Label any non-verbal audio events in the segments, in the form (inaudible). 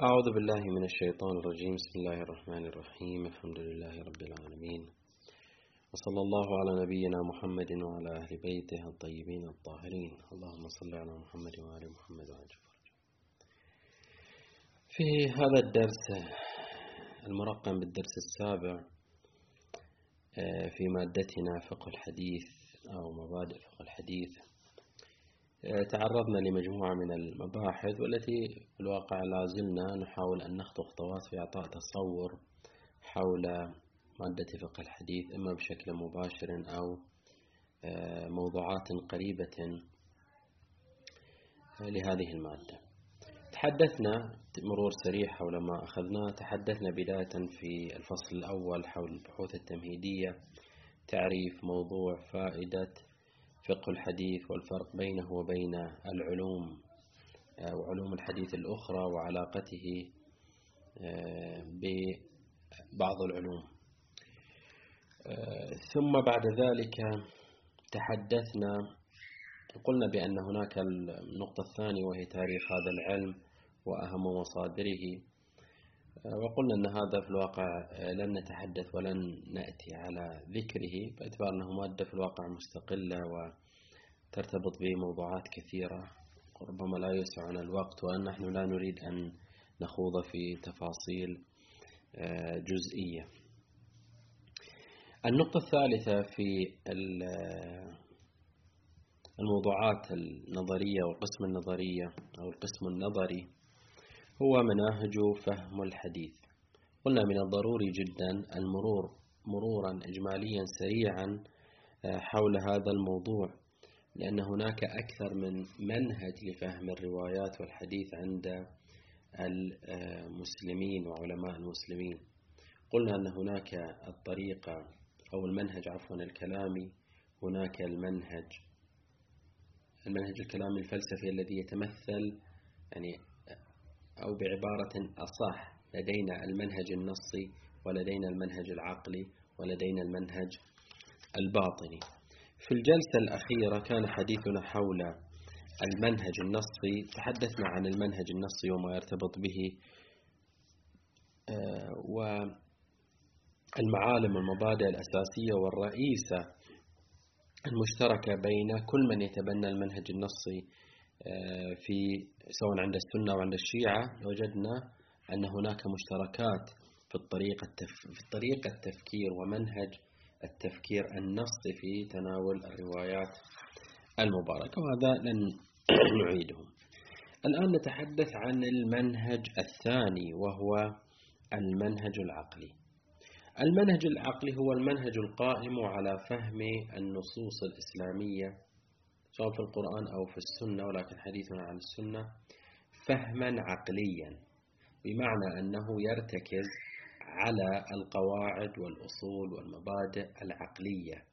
أعوذ بالله من الشيطان الرجيم. بسم الله الرحمن الرحيم. الحمد لله رب العالمين. وصلى الله على نبينا محمد وعلى أهل بيته الطيبين الطاهرين. اللهم صل على محمد وعلى محمد وعلى في هذا الدرس المرقم بالدرس السابع آه، في مادتنا فقه الحديث أو مبادئ فقه الحديث تعرضنا لمجموعة من المباحث والتي في الواقع لا زلنا نحاول أن نخطو خطوات في إعطاء تصور حول مادة فقه الحديث إما بشكل مباشر أو آه، موضوعات قريبة آه، لهذه المادة. تحدثنا مرور سريع حول ما أخذناه تحدثنا بداية في الفصل الأول حول البحوث التمهيدية تعريف موضوع فائدة فقه الحديث والفرق بينه وبين العلوم آه، علوم الحديث الأخرى وعلاقته آه، ببعض العلوم. آه، ثم بعد ذلك تحدثنا قلنا بأن هناك النقطة الثانية وهي تاريخ هذا العلم وأهم مصادره. وقلنا أن هذا في الواقع لن نتحدث ولن نأتي على ذكره باعتبار أنه مادة في الواقع مستقلة وترتبط بموضوعات كثيرة وربما لا يسعنا الوقت وأن نحن لا نريد أن نخوض في تفاصيل آه، جزئية. النقطة الثالثة في الموضوعات النظرية والقسم النظرية أو القسم النظري هو مناهج فهم الحديث. قلنا من الضروري جدا المرور مرورا إجماليا سريعا آه، حول هذا الموضوع لأن هناك أكثر من منهج لفهم الروايات والحديث عند المسلمين وعلماء المسلمين. قلنا أن هناك الطريقة أو المنهج عفوا الكلامي هناك المنهج المنهج الكلامي الفلسفي الذي يتمثل يعني أو بعبارة أصح لدينا المنهج النصي ولدينا المنهج العقلي ولدينا المنهج الباطني. في الجلسة الأخيرة كان حديثنا حول المنهج النصي تحدثنا عن المنهج النصي وما يرتبط به آه، والمعالم والمبادئ الأساسية والرئيسة المشتركة بين كل من يتبنى المنهج النصي في سواء عند السنة أو عند الشيعة وجدنا أن هناك مشتركات في الطريقة في طريقة التفكير ومنهج التفكير النصي في تناول الروايات المباركة وهذا لن (coughs) نعيده الآن نتحدث عن المنهج الثاني وهو المنهج العقلي. المنهج العقلي هو المنهج القائم على فهم النصوص الإسلامية سواء في القرآن أو في السنة ولكن حديثنا عن السنة فهما عقليا بمعنى أنه يرتكز على القواعد والأصول والمبادئ العقلية.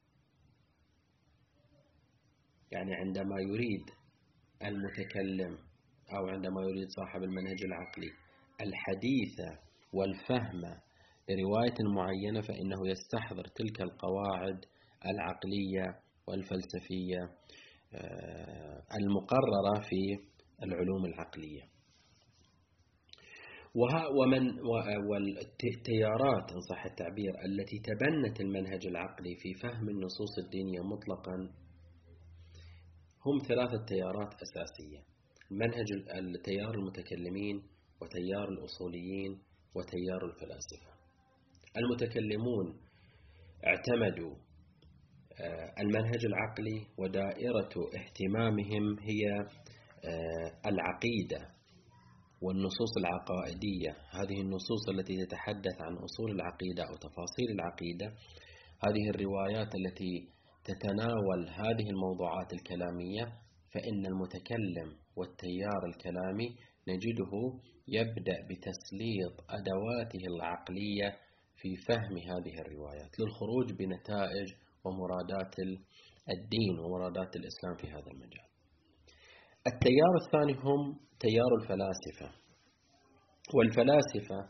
يعني عندما يريد المتكلم أو عندما يريد صاحب المنهج العقلي الحديث والفهم لرواية معينة فإنه يستحضر تلك القواعد العقلية والفلسفية المقررة في العلوم العقلية. ومن والتيارات إن صح التعبير التي تبنت المنهج العقلي في فهم النصوص الدينية مطلقا هم ثلاثة تيارات أساسية. منهج التيار المتكلمين وتيار الأصوليين وتيار الفلاسفة. المتكلمون اعتمدوا آه، المنهج العقلي ودائرة اهتمامهم هي آه، العقيدة والنصوص العقائدية. هذه النصوص التي تتحدث عن أصول العقيدة أو تفاصيل العقيدة هذه الروايات التي تتناول هذه الموضوعات الكلامية فإن المتكلم والتيار الكلامي نجده يبدأ بتسليط أدواته العقلية في فهم هذه الروايات. للخروج بنتائج ومرادات الدين ومرادات الإسلام في هذا المجال. التيار الثاني هم تيار الفلاسفة. والفلاسفة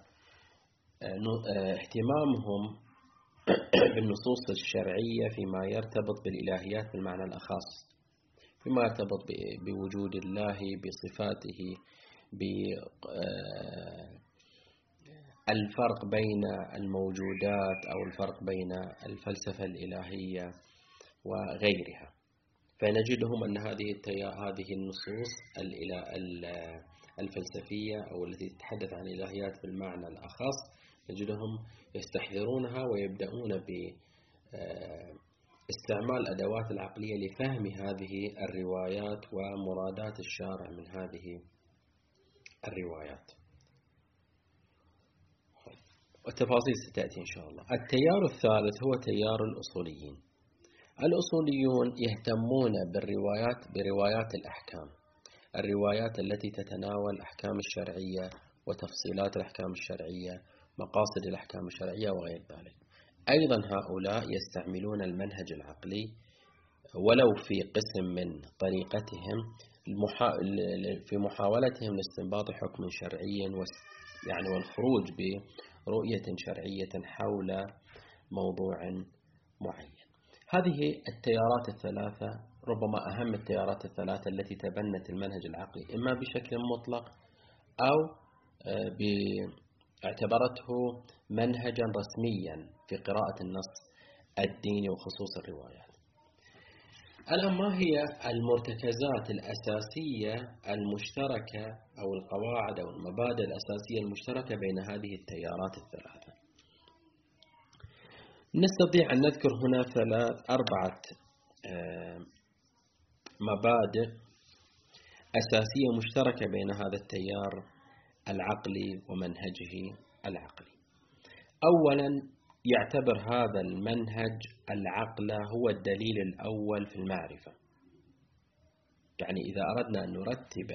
آه، آه، اهتمامهم (coughs) بالنصوص الشرعية فيما يرتبط بالإلهيات بالمعنى الأخص. فيما يرتبط بوجود الله بصفاته بأسمائه الفرق بين الموجودات أو الفرق بين الفلسفة الإلهية وغيرها. فنجدهم أن هذه هذه النصوص الفلسفية أو التي تتحدث عن الإلهيات بالمعنى الأخص نجدهم يستحضرونها ويبدأون باستعمال أدوات العقلية لفهم هذه الروايات ومرادات الشارع من هذه الروايات. والتفاصيل ستأتي إن شاء الله. التيار الثالث هو تيار الأصوليين. الأصوليون يهتمون بالروايات بروايات الأحكام. الروايات التي تتناول الأحكام الشرعية وتفصيلات الأحكام الشرعية مقاصد الأحكام الشرعية وغير ذلك. أيضا هؤلاء يستعملون المنهج العقلي ولو في قسم من طريقتهم في محاولتهم لاستنباط حكم شرعي يعني والخروج برؤية شرعية حول موضوع معين. هذه التيارات الثلاثة ربما أهم التيارات الثلاثة التي تبنت المنهج العقلي إما بشكل مطلق أو آه، اعتبرته منهجا رسميا في قراءة النص الديني وخصوص الروايات الآن ما هي المرتكزات الأساسية المشتركة أو القواعد أو المبادئ الأساسية المشتركة بين هذه التيارات الثلاثة؟ نستطيع أن نذكر هنا ثلاث أربعة آه، مبادئ أساسية مشتركة بين هذا التيار العقلي ومنهجه العقلي. أولا يعتبر هذا المنهج العقل هو الدليل الأول في المعرفة. يعني إذا أردنا أن نرتب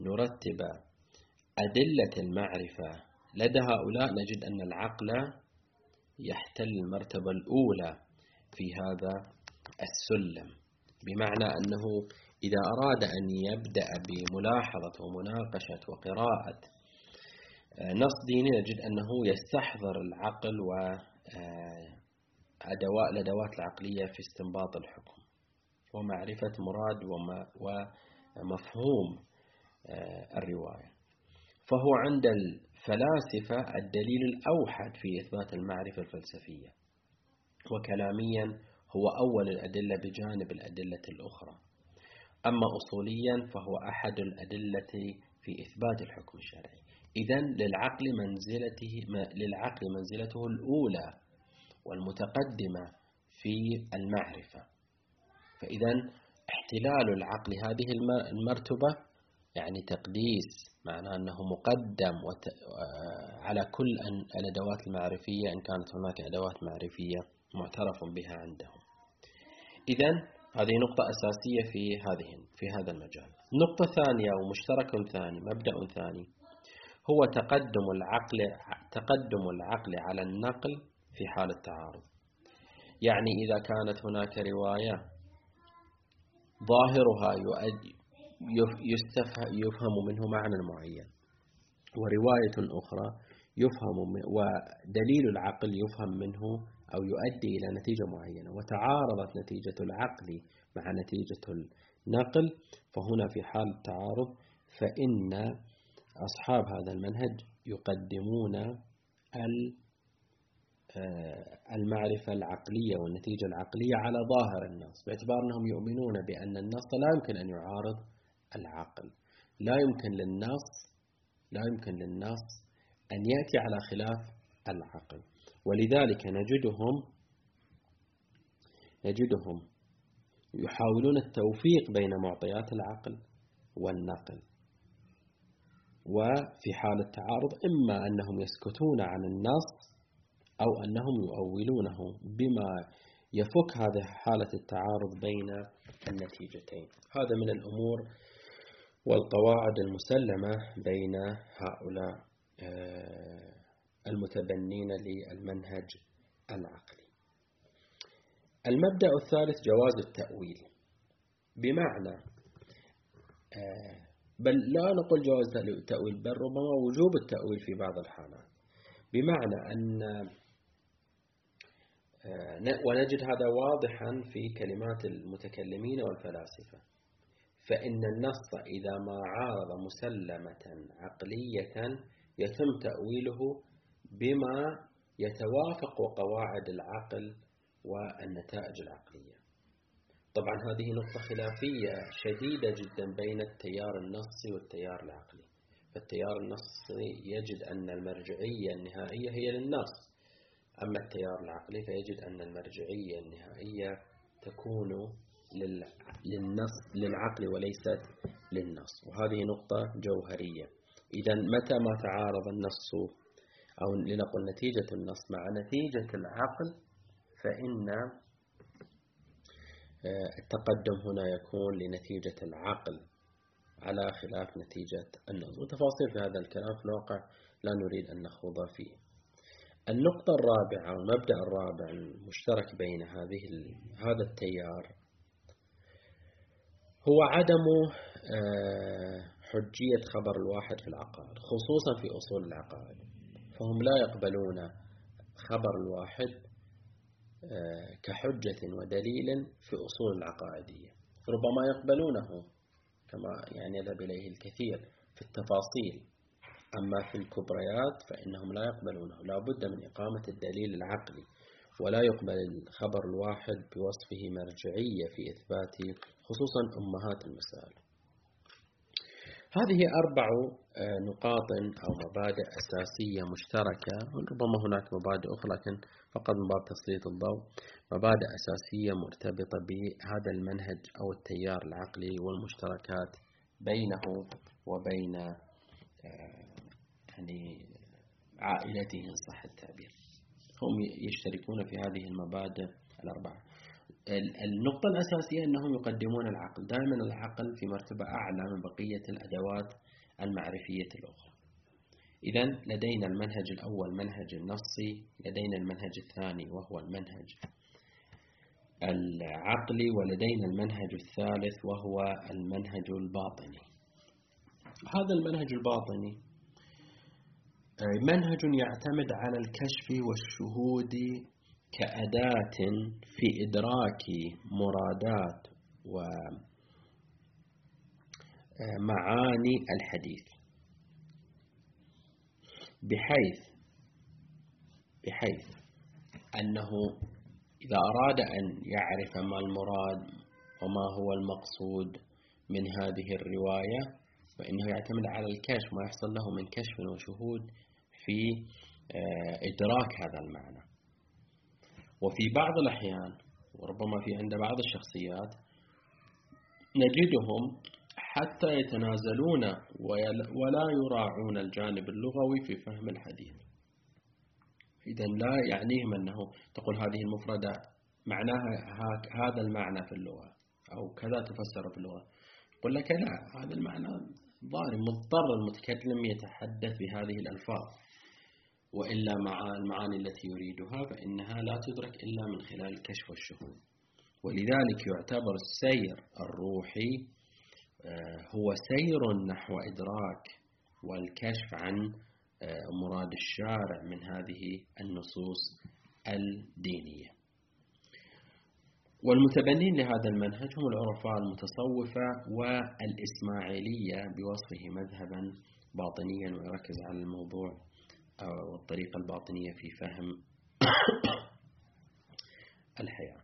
نرتب أدلة المعرفة لدى هؤلاء نجد أن العقل يحتل المرتبة الأولى في هذا السلم. بمعنى أنه إذا أراد أن يبدأ بملاحظة ومناقشة وقراءة نص ديني نجد أنه يستحضر العقل وأدوات آه، الأدوات العقلية في استنباط الحكم. ومعرفة مراد ومفهوم آه، الرواية. فهو عند الفلاسفة الدليل الأوحد في إثبات المعرفة الفلسفية. وكلاميا هو أول الأدلة بجانب الأدلة الأخرى. أما أصوليا فهو أحد الأدلة في إثبات الحكم الشرعي. إذا للعقل منزلته للعقل منزلته الأولى والمتقدمة في المعرفة. فإذا احتلال العقل هذه المرتبة يعني تقديس معناه أنه مقدم على كل الأدوات المعرفية إن كانت هناك أدوات معرفية معترف بها عندهم. إذا هذه نقطة أساسية في هذه في هذا المجال. نقطة ثانية ومشترك ثاني مبدأ ثاني. هو تقدم العقل تقدم العقل على النقل في حال التعارض. يعني إذا كانت هناك رواية ظاهرها يفهم منه معنى معين ورواية أخرى يفهم ودليل العقل يفهم منه أو يؤدي إلى نتيجة معينة وتعارضت نتيجة العقل مع نتيجة النقل فهنا في حال التعارض فإن أصحاب هذا المنهج يقدمون آه، المعرفة العقلية والنتيجة العقلية على ظاهر النص باعتبار أنهم يؤمنون بأن النص لا يمكن أن يعارض العقل. لا يمكن للنص لا يمكن للنص أن يأتي على خلاف العقل. ولذلك نجدهم نجدهم يحاولون التوفيق بين معطيات العقل والنقل. وفي حال التعارض إما أنهم يسكتون عن النص أو أنهم يؤولونه بما يفك هذه حالة التعارض بين النتيجتين. هذا من الأمور والقواعد المسلمة بين هؤلاء آه، المتبنين للمنهج العقلي. المبدأ الثالث جواز التأويل. بمعنى آه، بل لا نقول جواز التأويل بل ربما وجوب التأويل في بعض الحالات. بمعنى أن آه، ونجد هذا واضحا في كلمات المتكلمين والفلاسفة. فإن النص إذا ما عارض مسلمة عقلية يتم تأويله بما يتوافق قواعد العقل والنتائج العقلية. طبعا هذه نقطة خلافية شديدة جدا بين التيار النصي والتيار العقلي. فالتيار النصي يجد أن المرجعية النهائية هي للنص أما التيار العقلي فيجد أن المرجعية النهائية تكون للنص للعقل وليست للنص. وهذه نقطة جوهرية. إذا متى ما تعارض النص أو لنقل نتيجة النص مع نتيجة العقل فإن التقدم هنا يكون لنتيجة العقل على خلاف نتيجة النص وتفاصيل في هذا الكلام في الواقع لا نريد أن نخوض فيه. النقطة الرابعة المبدأ الرابع المشترك بين هذه هذا التيار هو عدم آه، حجية خبر الواحد في العقائد خصوصا في أصول العقائد. فهم لا يقبلون خبر الواحد آه، كحجة ودليل في أصول العقائدية. ربما يقبلونه كما يعني يذهب إليه الكثير في التفاصيل. أما في الكبريات فإنهم لا يقبلونه. لا بد من إقامة الدليل العقلي ولا يقبل الخبر الواحد بوصفه مرجعية في إثبات خصوصا أمهات المسائل هذه أربع آه، نقاط أو مبادئ أساسية مشتركة ربما هناك مبادئ أخرى لكن فقط من باب تسليط الضوء. مبادئ أساسية مرتبطة بهذا المنهج أو التيار العقلي والمشتركات بينه وبين آه، يعني عائلته إن صح التعبير. هم يشتركون في هذه المبادئ الأربعة. النقطة الأساسية أنهم يقدمون العقل. دائما العقل في مرتبة أعلى من بقية الأدوات المعرفية الأخرى. إذا لدينا المنهج الأول منهج النصي لدينا المنهج الثاني وهو المنهج العقلي ولدينا المنهج الثالث وهو المنهج الباطني. هذا المنهج الباطني منهج يعتمد على الكشف والشهود كأداة في إدراك مرادات ومعاني الحديث. بحيث بحيث أنه إذا أراد أن يعرف ما المراد وما هو المقصود من هذه الرواية فإنه يعتمد على الكشف ما يحصل له من كشف وشهود في آه، إدراك هذا المعنى. وفي بعض الأحيان وربما في عند بعض الشخصيات نجدهم حتى يتنازلون ولا يراعون الجانب اللغوي في فهم الحديث. إذا لا يعنيهم أنه تقول هذه المفردة معناها هذا المعنى في اللغة أو كذا تفسر في اللغة. يقول لك لا هذا المعنى ظاهر مضطر المتكلم يتحدث بهذه الألفاظ. وإلا مع المعاني التي يريدها فإنها لا تدرك إلا من خلال الكشف والشهود. ولذلك يعتبر السير الروحي آه، هو سير نحو إدراك والكشف عن آه، مراد الشارع من هذه النصوص الدينية. والمتبنين لهذا المنهج هم العرفاء المتصوفة والإسماعيلية بوصفه مذهبا باطنيا ويركز على الموضوع أو الطريقة الباطنية في فهم (coughs) الحياة.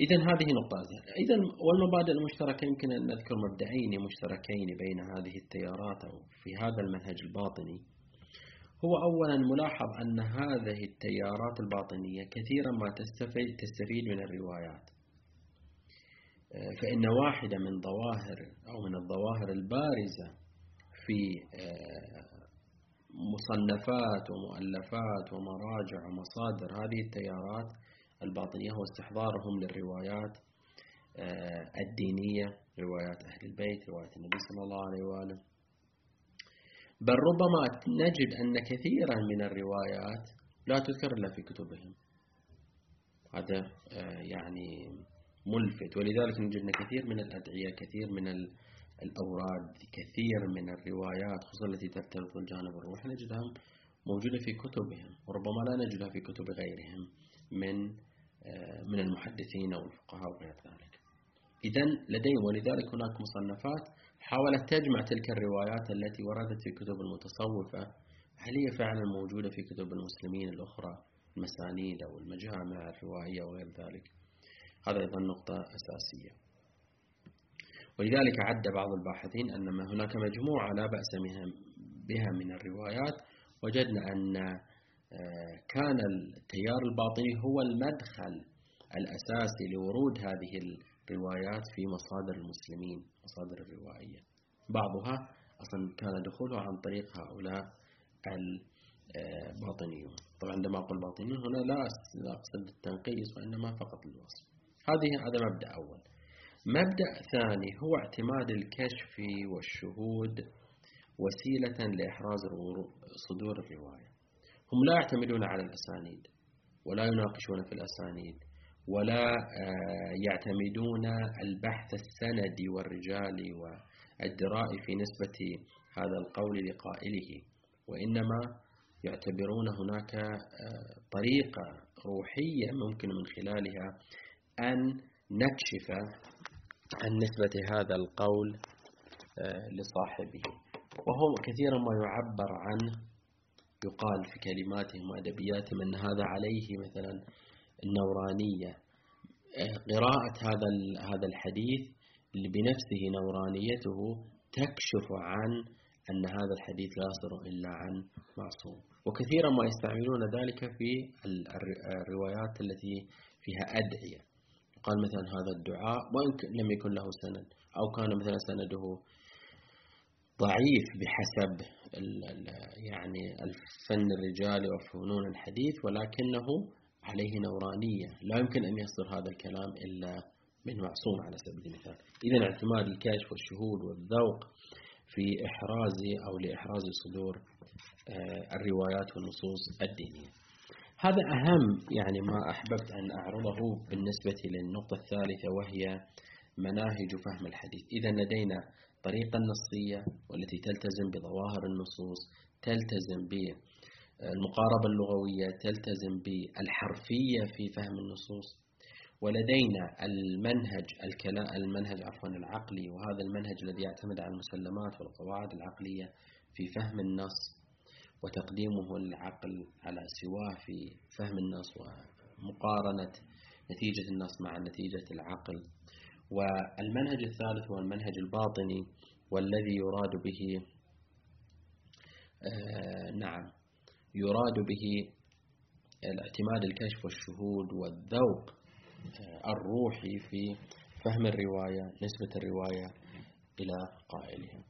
إذا هذه نقطة إذا والمبادئ المشتركة يمكن أن نذكر مبدئين مشتركين بين هذه التيارات أو في هذا المنهج الباطني. هو أولا ملاحظ أن هذه التيارات الباطنية كثيرا ما تستفيد تستفيد من الروايات. فإن واحدة من ظواهر أو من الظواهر البارزة في مصنفات ومؤلفات ومراجع ومصادر. هذه التيارات الباطنية هو استحضارهم للروايات آه، الدينية روايات أهل البيت روايات النبي صلى الله عليه وآله. بل ربما نجد أن كثيرا من الروايات لا تذكر إلا في كتبهم. هذا آه، يعني ملفت. ولذلك نجد كثير من الأدعية كثير من الأوراد كثير من الروايات خصوصا التي ترتبط بالجانب الروحي نجدها موجودة في كتبهم وربما لا نجدها في كتب غيرهم من آه، من المحدثين أو الفقهاء وغير ذلك. إذا لديهم ولذلك هناك مصنفات حاولت تجمع تلك الروايات التي وردت في كتب المتصوفة هل هي فعلا موجودة في كتب المسلمين الأخرى المسانيد أو المجامع الروائية وغير ذلك؟ هذا أيضا نقطة أساسية. ولذلك عد بعض الباحثين أن هناك مجموعة لا بأس بها من الروايات. وجدنا أن آه، كان التيار الباطني هو المدخل الأساسي لورود هذه الروايات في مصادر المسلمين مصادر الروائية. بعضها أصلا كان دخوله عن طريق هؤلاء الباطنيون طبعا عندما أقول باطنيون هنا لا أقصد التنقيص وإنما فقط الوصف. هذه هذا مبدأ أول. مبدأ ثاني هو اعتماد الكشف والشهود وسيلة لإحراز صدور الرواية. هم لا يعتمدون على الأسانيد ولا يناقشون في الأسانيد ولا آه، يعتمدون البحث السندي والرجال والدراء في نسبة هذا القول لقائله وإنما يعتبرون هناك آه، طريقة روحية ممكن من خلالها أن نكشف عن نسبة هذا القول آه، لصاحبه. وهو كثيرا ما يعبر عنه يقال في كلماتهم وأدبياتهم أن هذا عليه مثلا النورانية. آه، قراءة هذا هذا الحديث بنفسه نورانيته تكشف عن أن هذا الحديث لا يصدر إلا عن معصوم. وكثيرا ما يستعملون ذلك في الروايات التي فيها أدعية. قال مثلا هذا الدعاء وإن لم يكن له سند أو كان مثلا سنده ضعيف بحسب يعني الفن الرجالي وفنون الحديث ولكنه عليه نورانية. لا يمكن أن يصدر هذا الكلام إلا من معصوم على سبيل المثال. إذا اعتماد الكشف والشهود والذوق في إحراز أو لإحراز صدور آه، الروايات والنصوص الدينية. هذا أهم يعني ما أحببت أن أعرضه بالنسبة للنقطة الثالثة وهي مناهج فهم الحديث. إذا لدينا طريقة النصية والتي تلتزم بظواهر النصوص تلتزم بالمقاربة اللغوية تلتزم بالحرفية في فهم النصوص ولدينا المنهج الكلام المنهج عفوا العقلي وهذا المنهج الذي يعتمد على المسلمات والقواعد العقلية في فهم النص. وتقديمه العقل على سواه في فهم النص ومقارنة نتيجة النص مع نتيجة العقل. والمنهج الثالث هو المنهج الباطني والذي يراد به آه نعم يراد به الاعتماد الكشف والشهود والذوق آه، الروحي في فهم الرواية نسبة الرواية إلى قائلها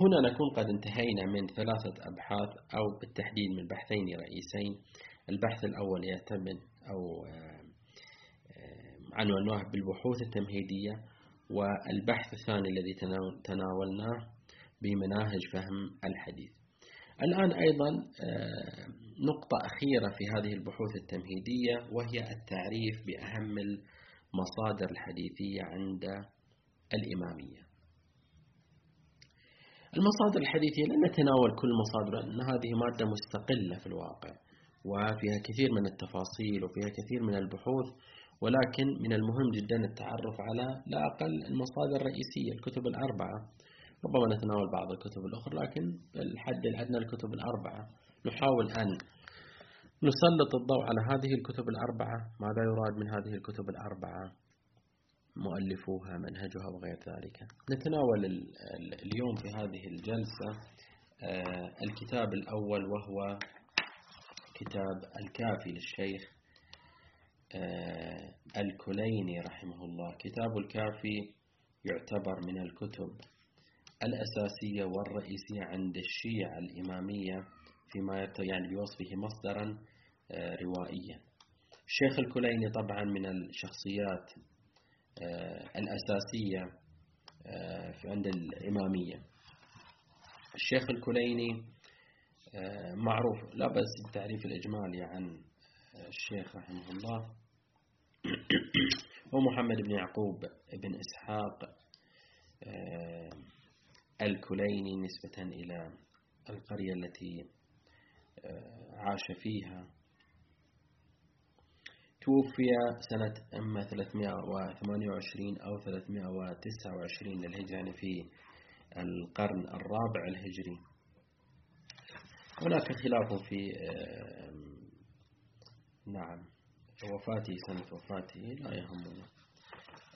هنا نكون قد انتهينا من ثلاثة أبحاث أو بالتحديد من بحثين رئيسين. البحث الأول يعتمد أو آه، آه، عنوانه بالبحوث التمهيدية والبحث الثاني الذي تناولناه بمناهج فهم الحديث. الآن أيضا نقطة أخيرة في هذه البحوث التمهيدية وهي التعريف بأهم المصادر الحديثية عند الإمامية. المصادر الحديثية لن نتناول كل المصادر لأن هذه مادة مستقلة في الواقع وفيها كثير من التفاصيل وفيها كثير من البحوث ولكن من المهم جدا التعرف على لا أقل المصادر الرئيسية الكتب الأربعة. ربما نتناول بعض الكتب الأخرى لكن الحد الأدنى الكتب الأربعة. نحاول أن نسلط الضوء على هذه الكتب الأربعة. ماذا يراد من هذه الكتب الأربعة؟ مؤلفوها منهجها وغير ذلك. نتناول اليوم في هذه الجلسة آه، الكتاب الأول وهو كتاب الكافي للشيخ آه، الكليني رحمه الله. كتاب الكافي يعتبر من الكتب الأساسية والرئيسية عند الشيعة الإمامية فيما يعني بوصفه مصدرا آه، روائيا. الشيخ الكليني طبعا من الشخصيات الأساسية آه، في عند الإمامية. الشيخ الكليني معروف لا بس التعريف الإجمالي عن الشيخ رحمه الله. (clears throat) هو محمد بن يعقوب بن إسحاق الكليني نسبة إلى القرية التي عاش فيها. توفي سنة أما 328 أو 329 للهجرة يعني في القرن الرابع الهجري. هناك خلاف في نعم وفاته سنة وفاته لا يهمنا.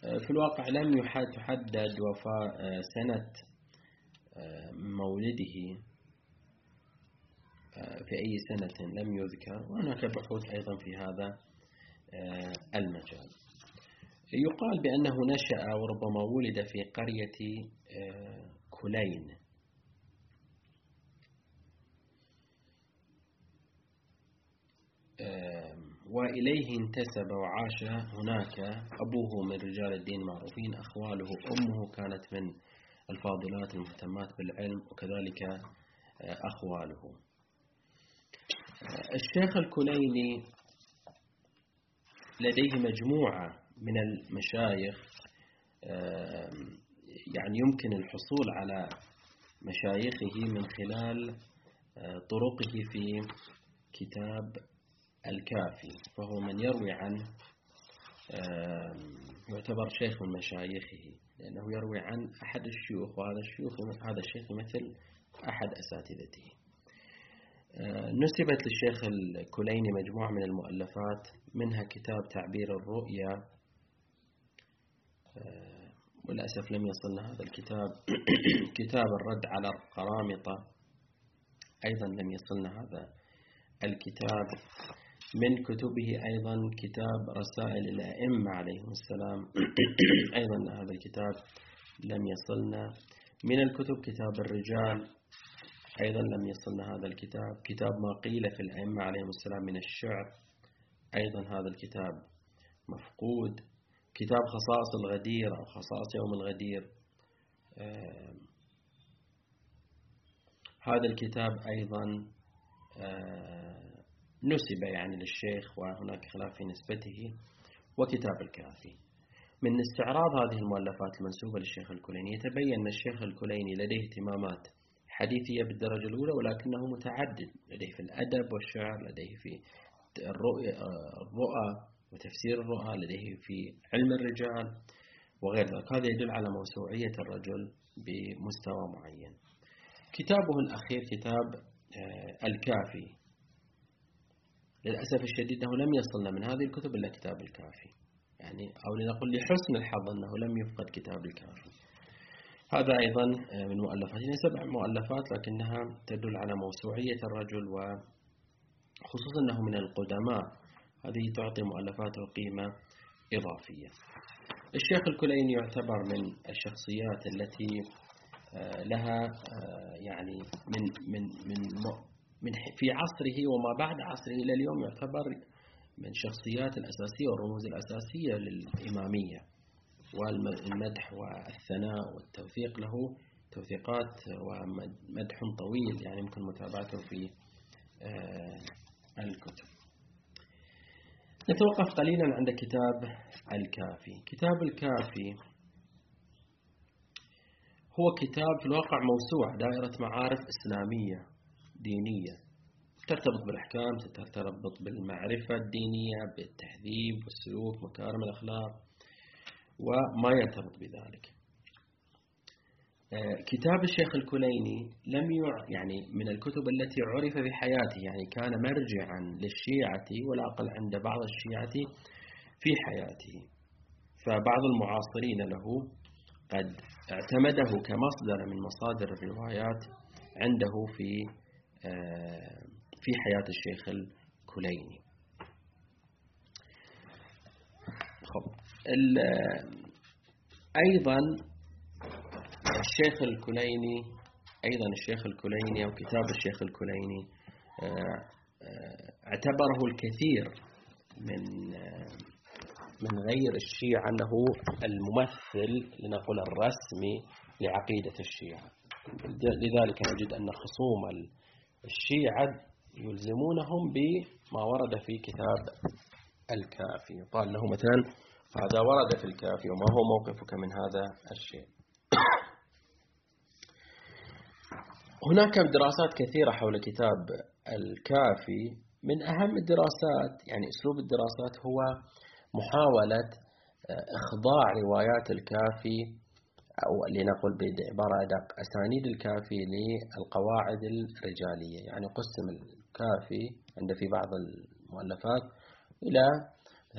في الواقع لم تحدد وفاة سنة مولده في أي سنة لم يذكر. وهناك بحوث أيضا في هذا. المجال. يقال بأنه نشأ وربما ولد في قرية كلين. وإليه انتسب وعاش هناك أبوه من رجال الدين معروفين أخواله أمه كانت من الفاضلات المهتمات بالعلم وكذلك أخواله. الشيخ الكليني لديه مجموعة من المشايخ يعني يمكن الحصول على مشايخه من خلال طرقه في كتاب الكافي فهو من يروي عن يعتبر شيخ من مشايخه لأنه يروي عن أحد الشيوخ وهذا الشيوخ هذا الشيخ مثل أحد أساتذته. نسبت للشيخ الكليني مجموعة من المؤلفات منها كتاب تعبير الرؤيا. وللأسف لم يصلنا هذا الكتاب. (coughs) كتاب الرد على القرامطة. أيضا لم يصلنا هذا الكتاب. من كتبه أيضا كتاب رسائل الأئمة عليهم السلام. (coughs) أيضا هذا الكتاب لم يصلنا. من الكتب كتاب الرجال. أيضا لم يصلنا هذا الكتاب. كتاب ما قيل في الأئمة عليهم السلام من الشعر. أيضا هذا الكتاب مفقود. كتاب خصائص الغدير أو خصائص يوم الغدير. هذا الكتاب أيضا نسب يعني للشيخ وهناك خلاف في نسبته وكتاب الكافي. من استعراض هذه المؤلفات المنسوبة للشيخ الكليني يتبين أن الشيخ الكليني لديه اهتمامات حديثية بالدرجة الأولى ولكنه متعدد. لديه في الأدب والشعر لديه في الرؤى وتفسير الرؤى لديه في علم الرجال وغير ذلك. هذا يدل على موسوعية الرجل بمستوى معين. كتابه الأخير كتاب الكافي. للأسف الشديد أنه لم يصلنا من هذه الكتب إلا كتاب الكافي. يعني أو لنقل لحسن الحظ أنه لم يفقد كتاب الكافي. هذا أيضا من مؤلفاته يعني سبع مؤلفات لكنها تدل على موسوعية الرجل وخصوصا أنه من القدماء. هذه تعطي مؤلفاته قيمة إضافية. الشيخ الكليني يعتبر من الشخصيات التي لها يعني من من من من في عصره وما بعد عصره إلى اليوم يعتبر من الشخصيات الأساسية والرموز الأساسية للإمامية. والمدح والثناء والتوثيق له توثيقات ومدح طويل يعني يمكن متابعته في الكتب. نتوقف قليلا عند كتاب الكافي. كتاب الكافي هو كتاب في الواقع موسوعة دائرة معارف إسلامية دينية. ترتبط بالأحكام ترتبط بالمعرفة الدينية بالتهذيب والسلوك مكارم الأخلاق. وما يرتبط بذلك. كتاب الشيخ الكليني لم يعني من الكتب التي عرف بحياته يعني كان مرجعا للشيعة ولا أقل عند بعض الشيعة في حياته. فبعض المعاصرين له قد اعتمده كمصدر من مصادر الروايات عنده في في حياة الشيخ الكليني. أيضا الشيخ الكليني أيضا الشيخ الكليني أو كتاب الشيخ الكليني اعتبره الكثير من من غير الشيعة أنه الممثل لنقول الرسمي لعقيدة الشيعة. لذلك نجد أن خصوم الشيعة يلزمونهم بما ورد في كتاب الكافي. قال له مثلا هذا ورد في الكافي وما هو موقفك من هذا الشيء. هناك دراسات كثيرة حول كتاب الكافي. من أهم الدراسات يعني أسلوب الدراسات هو محاولة إخضاع روايات الكافي أو لنقل بعبارة أدق أسانيد الكافي للقواعد الرجالية. يعني قسم الكافي عند في بعض المؤلفات إلى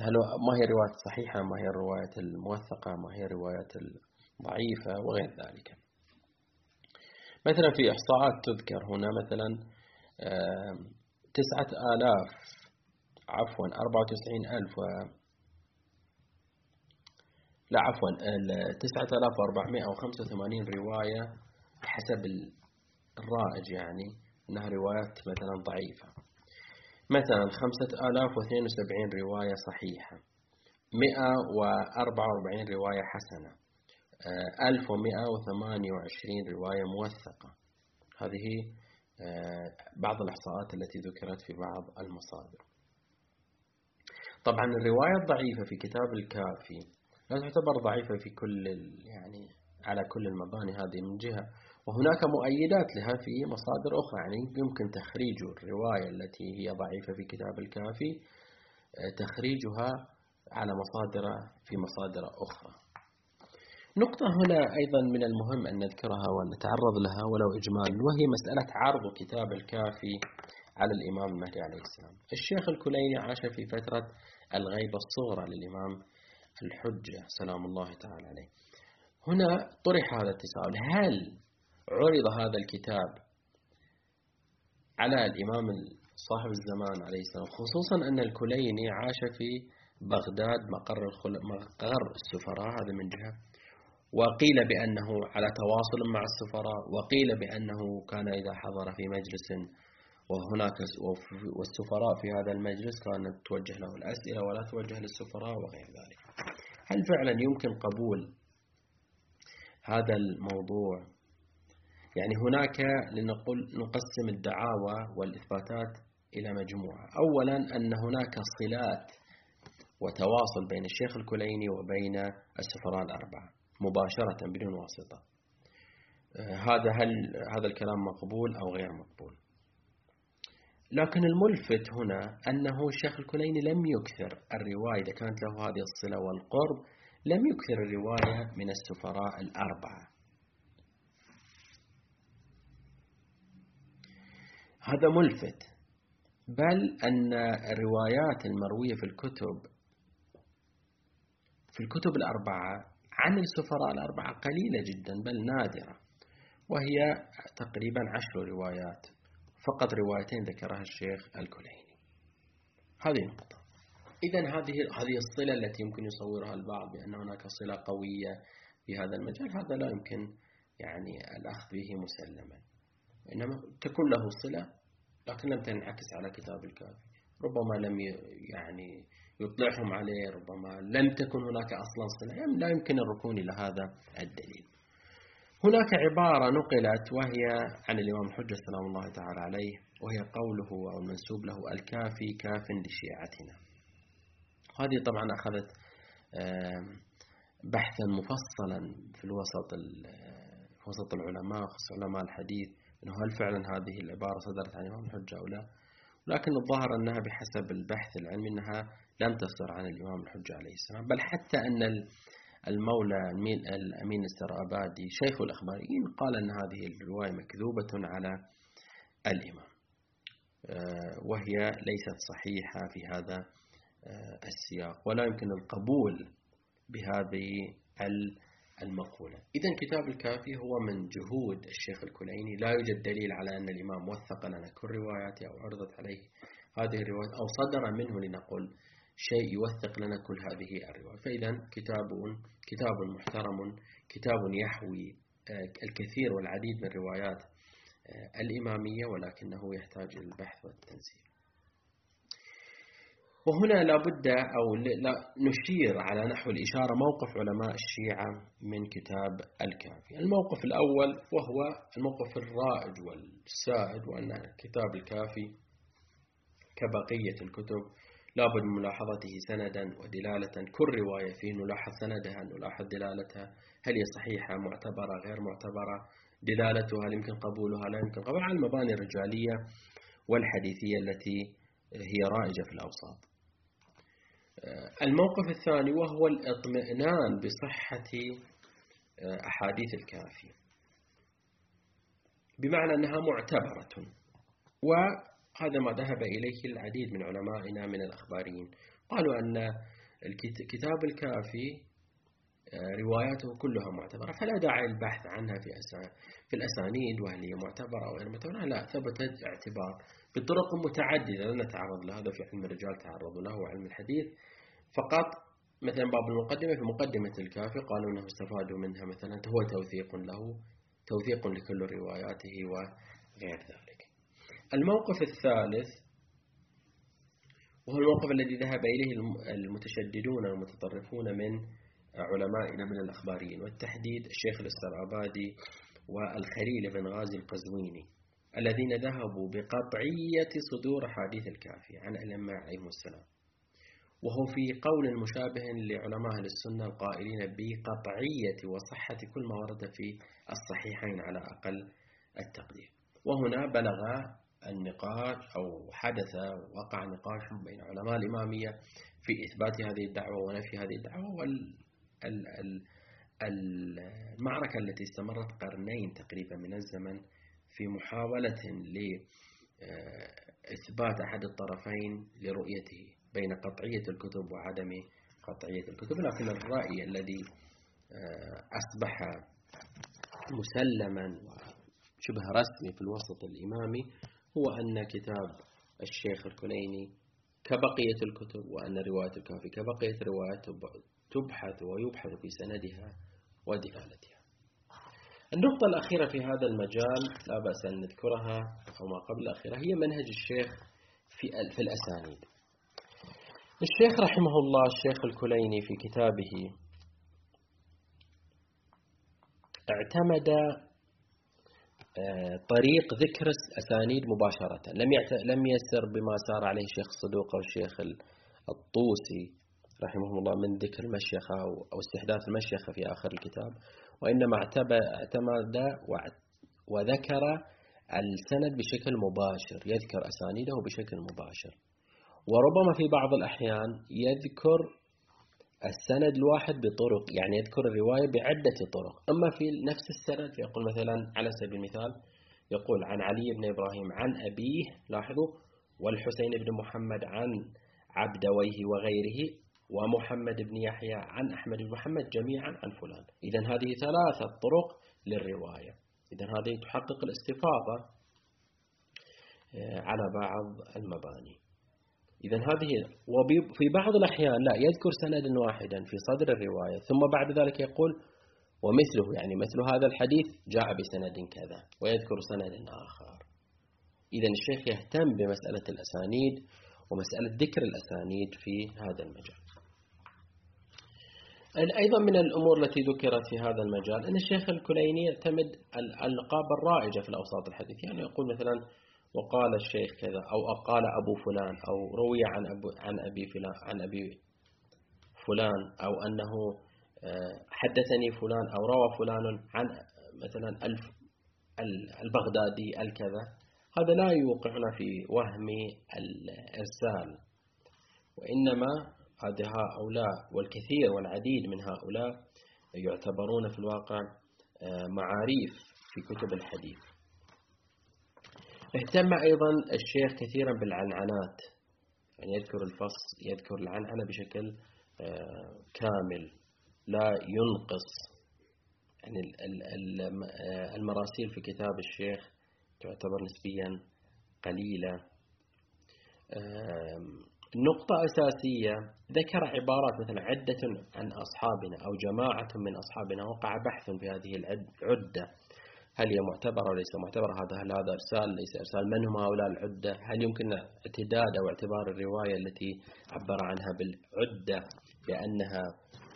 هل ما هي الرواية الصحيحة ما هي الرواية الموثقة ما هي الرواية الضعيفة وغير ذلك؟ مثلا في إحصاءات تذكر هنا مثلا تسعة آلاف عفوا أربعة وتسعين ألف لا عفوا تسعة آلاف وأربعمائة وخمسة وثمانين رواية حسب الرائج يعني أنها روايات مثلا ضعيفة. مثلا خمسة آلاف واثنين وسبعين رواية صحيحة مئة وأربعة وأربعين رواية حسنة ألف ومئة وثمانية وعشرين رواية موثقة. هذه آه، بعض الإحصاءات التي ذكرت في بعض المصادر. طبعا الرواية الضعيفة في كتاب الكافي لا تعتبر ضعيفة في كل يعني على كل المباني هذه من جهة. وهناك مؤيدات لها في مصادر أخرى يعني يمكن تخريج الرواية التي هي ضعيفة في كتاب الكافي آه، تخريجها على مصادر في مصادر أخرى. نقطة هنا أيضا من المهم أن نذكرها ونتعرض لها ولو إجمال وهي مسألة عرض كتاب الكافي على الإمام المهدي عليه السلام. الشيخ الكليني عاش في فترة الغيبة الصغرى للإمام الحجة سلام الله تعالى عليه. هنا طرح هذا التساؤل هل عرض هذا الكتاب على الإمام صاحب الزمان عليه السلام خصوصا أن الكليني عاش في بغداد مقر, مقر السفراء هذا من جهة. وقيل بأنه على تواصل مع السفراء وقيل بأنه كان إذا حضر في مجلس وهناك والسفراء في هذا المجلس كانت توجه له الأسئلة ولا توجه للسفراء وغير ذلك. هل فعلا يمكن قبول هذا الموضوع يعني هناك لنقول نقسم الدعاوى والإثباتات إلى مجموعة. أولا أن هناك صلات وتواصل بين الشيخ الكليني وبين السفراء الأربعة مباشرة بدون واسطة. آه، هذا هل هذا الكلام مقبول أو غير مقبول؟ لكن الملفت هنا أنه الشيخ الكليني لم يكثر الرواية إذا كانت له هذه الصلة والقرب لم يكثر الرواية من السفراء الأربعة. هذا ملفت. بل أن الروايات المروية في الكتب في الكتب الأربعة عن السفراء الأربعة قليلة جدا بل نادرة. وهي تقريبا عشر روايات. فقط روايتين ذكرها الشيخ الكليني. هذه نقطة إذا هذه هذه الصلة التي يمكن يصورها البعض بأن هناك صلة قوية في هذا المجال هذا لا يمكن يعني الأخذ به مسلما. إنما تكون له صلة لكن لم تنعكس على كتاب الكافي. ربما لم يعني يطلعهم عليه ربما لم تكن هناك أصلا صلة. لا يمكن الركون إلى هذا الدليل. هناك عبارة نقلت وهي عن الإمام الحجة سلام الله تعالى عليه وهي قوله أو المنسوب له الكافي كاف لشيعتنا. هذه طبعا أخذت بحثا مفصلا في الوسط وسط العلماء خصوصا علماء الحديث. أنه هل فعلا هذه العبارة صدرت عن الإمام الحجة أو لا؟ لكن الظاهر أنها بحسب البحث العلمي أنها لم تصدر عن الإمام الحجة عليه السلام. بل حتى أن المولى الأمين السرابادي شيخ الأخباريين قال أن هذه الرواية مكذوبة على الإمام. آه، وهي ليست صحيحة في هذا آه، السياق. ولا يمكن القبول بهذه المقولة. إذا كتاب الكافي هو من جهود الشيخ الكليني. لا يوجد دليل على أن الإمام وثق لنا كل رواياته أو عرضت عليه هذه الروايات أو صدر منه لنقل شيء يوثق لنا كل هذه الروايات. فإذا كتاب كتاب محترم كتاب يحوي آه، الكثير والعديد من الروايات آه، الإمامية ولكنه يحتاج إلى البحث والتنسيق وهنا لابد أو لا نشير على نحو الإشارة موقف علماء الشيعة من كتاب الكافي. الموقف الأول وهو الموقف الرائج والسائد وأن كتاب الكافي كبقية الكتب لابد من ملاحظته سندا ودلالة. كل رواية فيه نلاحظ سندها نلاحظ دلالتها. هل هي صحيحة معتبرة غير معتبرة؟ دلالتها هل يمكن قبولها؟ لا يمكن قبولها. على المباني الرجالية والحديثية التي هي رائجة في الأوساط. الموقف الثاني وهو الإطمئنان بصحة أحاديث الكافي. بمعنى أنها معتبرة. وهذا ما ذهب إليه العديد من علمائنا من الأخباريين. قالوا أن الكتاب الكافي آه، رواياته كلها معتبرة. فلا داعي البحث عنها في في الأسانيد وهل هي معتبرة أو غير معتبرة. لا ثبتت اعتبار بطرق متعددة. لن نتعرض لهذا في علم الرجال تعرضوا له وعلم الحديث. فقط مثلا باب المقدمة. في مقدمة الكافي قالوا أنه استفادوا منها مثلا. هو توثيق له توثيق لكل رواياته وغير ذلك. الموقف الثالث وهو الموقف الذي ذهب إليه المتشددون والمتطرفون من علمائنا من الأخباريين والتحديد الشيخ الاسترابادي والخليل بن غازي القزويني الذين ذهبوا بقطعية صدور حديث الكافي عن الأئمة عليهم السلام. وهو في قول مشابه لعلماء السنة القائلين بقطعية وصحة كل ما ورد في الصحيحين على أقل التقدير. وهنا بلغ النقاش أو حدث وقع نقاش بين علماء الإمامية في إثبات هذه الدعوة ونفي هذه الدعوة والمعركة التي استمرت قرنين تقريبا من الزمن في محاولة لإثبات أحد الطرفين لرؤيته بين قطعية الكتب وعدم قطعية الكتب لكن الرأي الذي آه، أصبح مسلما وشبه رسمي في الوسط الإمامي هو أن كتاب الشيخ الكليني كبقية الكتب وأن رواية الكافي كبقية روايات تبحث ويبحث في سندها ودلالتها النقطة الأخيرة في هذا المجال لا بأس أن نذكرها أو ما قبل الأخيرة هي منهج الشيخ في في الأسانيد. الشيخ رحمه الله الشيخ الكليني في كتابه اعتمد آه، طريق ذكر أسانيد مباشرة. لم لم يسر بما سار عليه الشيخ الصدوق أو الشيخ الطوسي. رحمه الله من ذكر المشيخة أو استحداث المشيخة في آخر الكتاب وإنما اعتمد وذكر السند بشكل مباشر يذكر أسانيده بشكل مباشر. وربما في بعض الأحيان يذكر السند الواحد بطرق يعني يذكر الرواية بعدة طرق. أما في نفس السند يقول مثلا على سبيل المثال يقول عن علي بن إبراهيم عن أبيه لاحظوا والحسين بن محمد عن عبدويه وغيره ومحمد بن يحيى عن أحمد بن محمد جميعا عن فلان. إذا هذه ثلاثة طرق للرواية. إذا هذه تحقق الاستفاضة آه، على بعض المباني. إذا هذه وفي بعض الأحيان لا يذكر سندا واحدا في صدر الرواية ثم بعد ذلك يقول ومثله يعني مثل هذا الحديث جاء بسند كذا ويذكر سند آخر. إذا الشيخ يهتم بمسألة الأسانيد ومسألة ذكر الأسانيد في هذا المجال. أيضا من الأمور التي ذكرت في هذا المجال أن الشيخ الكليني يعتمد الألقاب الرائجة في الأوساط الحديثية يعني يقول مثلا وقال الشيخ كذا أو قال أبو فلان أو روي عن أبو عن أبي فلان عن أبي فلان أو أنه آه، حدثني فلان أو روى فلان عن مثلا البغدادي الكذا. هذا لا يوقعنا في وهم الإرسال وإنما هذه هؤلاء والكثير والعديد من هؤلاء يعتبرون في الواقع آه، معاريف في كتب الحديث. اهتم أيضا الشيخ كثيرا بالعنعنات. يعني يذكر الفص يذكر العنعنة بشكل آه، كامل لا ينقص. يعني آه، المراسيل في كتاب الشيخ تعتبر نسبيا قليلة. نقطة أساسية ذكر عبارات مثلا عدة عن أصحابنا أو جماعة من أصحابنا وقع بحث في هذه العدة. هل هي معتبرة وليس معتبرة؟ هذا هل هذا إرسال ليس إرسال؟ من هم هؤلاء العدة؟ هل يمكن اعتداد أو اعتبار الرواية التي عبر عنها بالعدة بأنها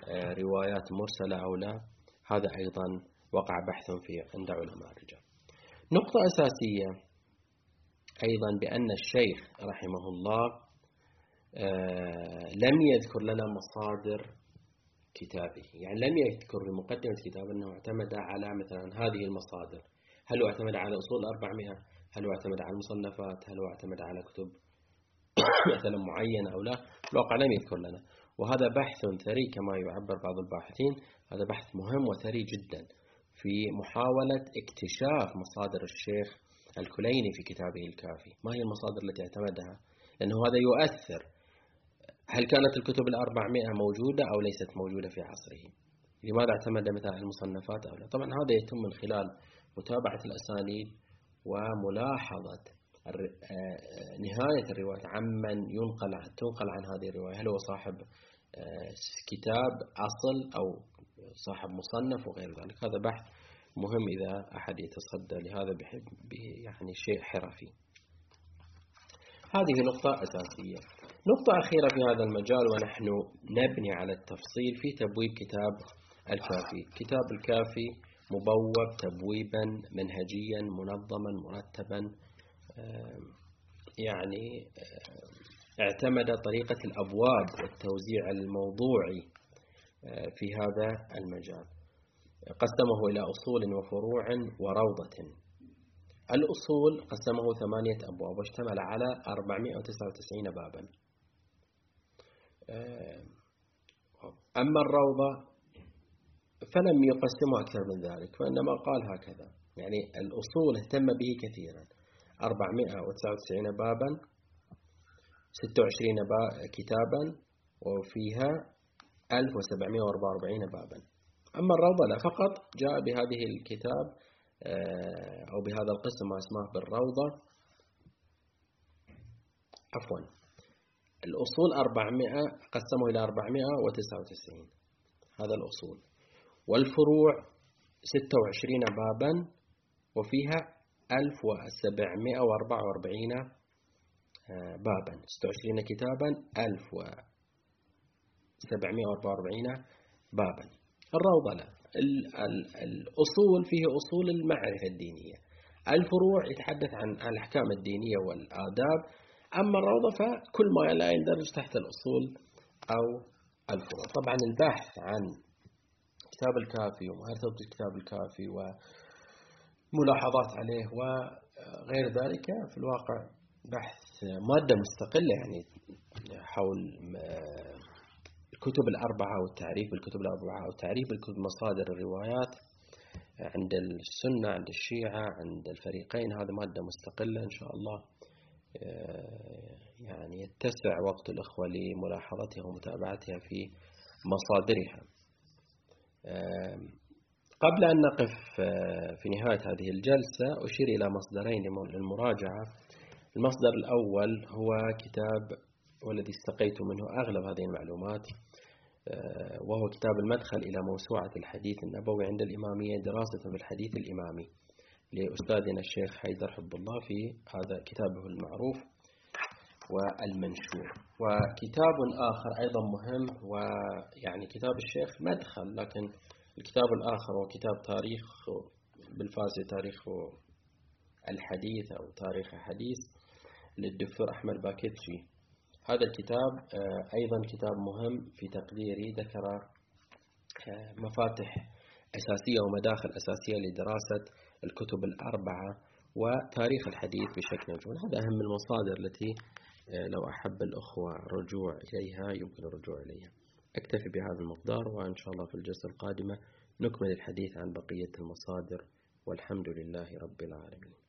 آه، روايات مرسلة أو لا؟ هذا أيضا وقع بحث في عند علماء الرجال. نقطة أساسية أيضا بأن الشيخ رحمه الله لم يذكر لنا مصادر كتابه يعني لم يذكر في مقدمة كتاب أنه اعتمد على مثلا هذه المصادر. هل هو اعتمد على أصول الأربعمائة؟ هل هو اعتمد على المصنفات؟ هل هو اعتمد على كتب (coughs) مثلا معينة أو لا؟ الواقع لم يذكر لنا. وهذا بحث ثري كما يعبر بعض الباحثين. هذا بحث مهم وثري جدا. في محاولة اكتشاف مصادر الشيخ الكليني في كتابه الكافي. ما هي المصادر التي اعتمدها؟ لأنه هذا يؤثر هل كانت الكتب الأربعمائة موجودة أو ليست موجودة في عصره؟ لماذا اعتمد مثلا المصنفات أو لا؟ طبعا هذا يتم من خلال متابعة الأسانيد وملاحظة آه، نهاية الرواية عمن ينقل تنقل عن هذه الرواية. هل هو صاحب آه، كتاب أصل أو صاحب مصنف وغير ذلك؟ هذا بحث مهم إذا أحد يتصدى لهذا بحب يعني شيء حرفي. هذه نقطة أساسية. نقطة أخيرة في هذا المجال ونحن نبني على التفصيل في تبويب كتاب الكافي. كتاب الكافي مبوب تبويبا منهجيا منظما مرتبا يعني اعتمد طريقة الأبواب والتوزيع الموضوعي في هذا المجال. قسمه إلى أصول وفروع وروضة. الأصول قسمه ثمانية أبواب واشتمل على 499 بابا. أما الروضة فلم يقسمه أكثر من ذلك وإنما قال هكذا. يعني الأصول اهتم به كثيرا. 499 بابا 26 كتابا وفيها 1744 بابا. أما الروضة لا فقط جاء بهذه الكتاب آه، أو بهذا القسم ما اسمه بالروضة. عفوا. الأصول 400 قسمه إلى 499 هذا الأصول. والفروع 26 بابا وفيها 1744 آه، بابا. 26 كتابا 1744 بابا. الروضة لا. الأصول فيه أصول المعرفة الدينية. الفروع يتحدث عن الأحكام الدينية والآداب أما الروضة فكل ما لا يندرج تحت الأصول أو الفروع طبعا البحث عن كتاب الكافي ومعرفة الكتاب الكافي وملاحظات عليه وغير ذلك في الواقع بحث مادة مستقلة يعني حول الكتب الأربعة والتعريف بالكتب الأربعة والتعريف بالكتب مصادر الروايات عند السنة عند الشيعة عند الفريقين. هذا مادة مستقلة إن شاء الله. يعني يتسع وقت الأخوة لملاحظتها ومتابعتها في مصادرها. قبل أن نقف آه، في نهاية هذه الجلسة أشير إلى مصدرين للمراجعة. المصدر الأول هو كتاب والذي استقيت منه أغلب هذه المعلومات آه، وهو كتاب المدخل إلى موسوعة الحديث النبوي عند الإمامية دراسة بالحديث الإمامي لأستاذنا الشيخ حيدر حب الله في هذا كتابه المعروف. والمنشور. وكتاب آخر أيضا مهم ويعني كتاب الشيخ مدخل لكن الكتاب الآخر هو كتاب تاريخ بالفارسي تاريخ الحديث أو تاريخ حديث للدكتور أحمد باكيتشي هذا الكتاب آه، أيضا كتاب مهم في تقديري ذكر آه، مفاتح أساسية ومداخل أساسية لدراسة الكتب الأربعة وتاريخ الحديث بشكل مجمل هذا أهم المصادر التي لو أحب الأخوة رجوع إليها يمكن الرجوع إليها. أكتفي بهذا المقدار وإن شاء الله في الجلسة القادمة نكمل الحديث عن بقية المصادر. والحمد لله رب العالمين.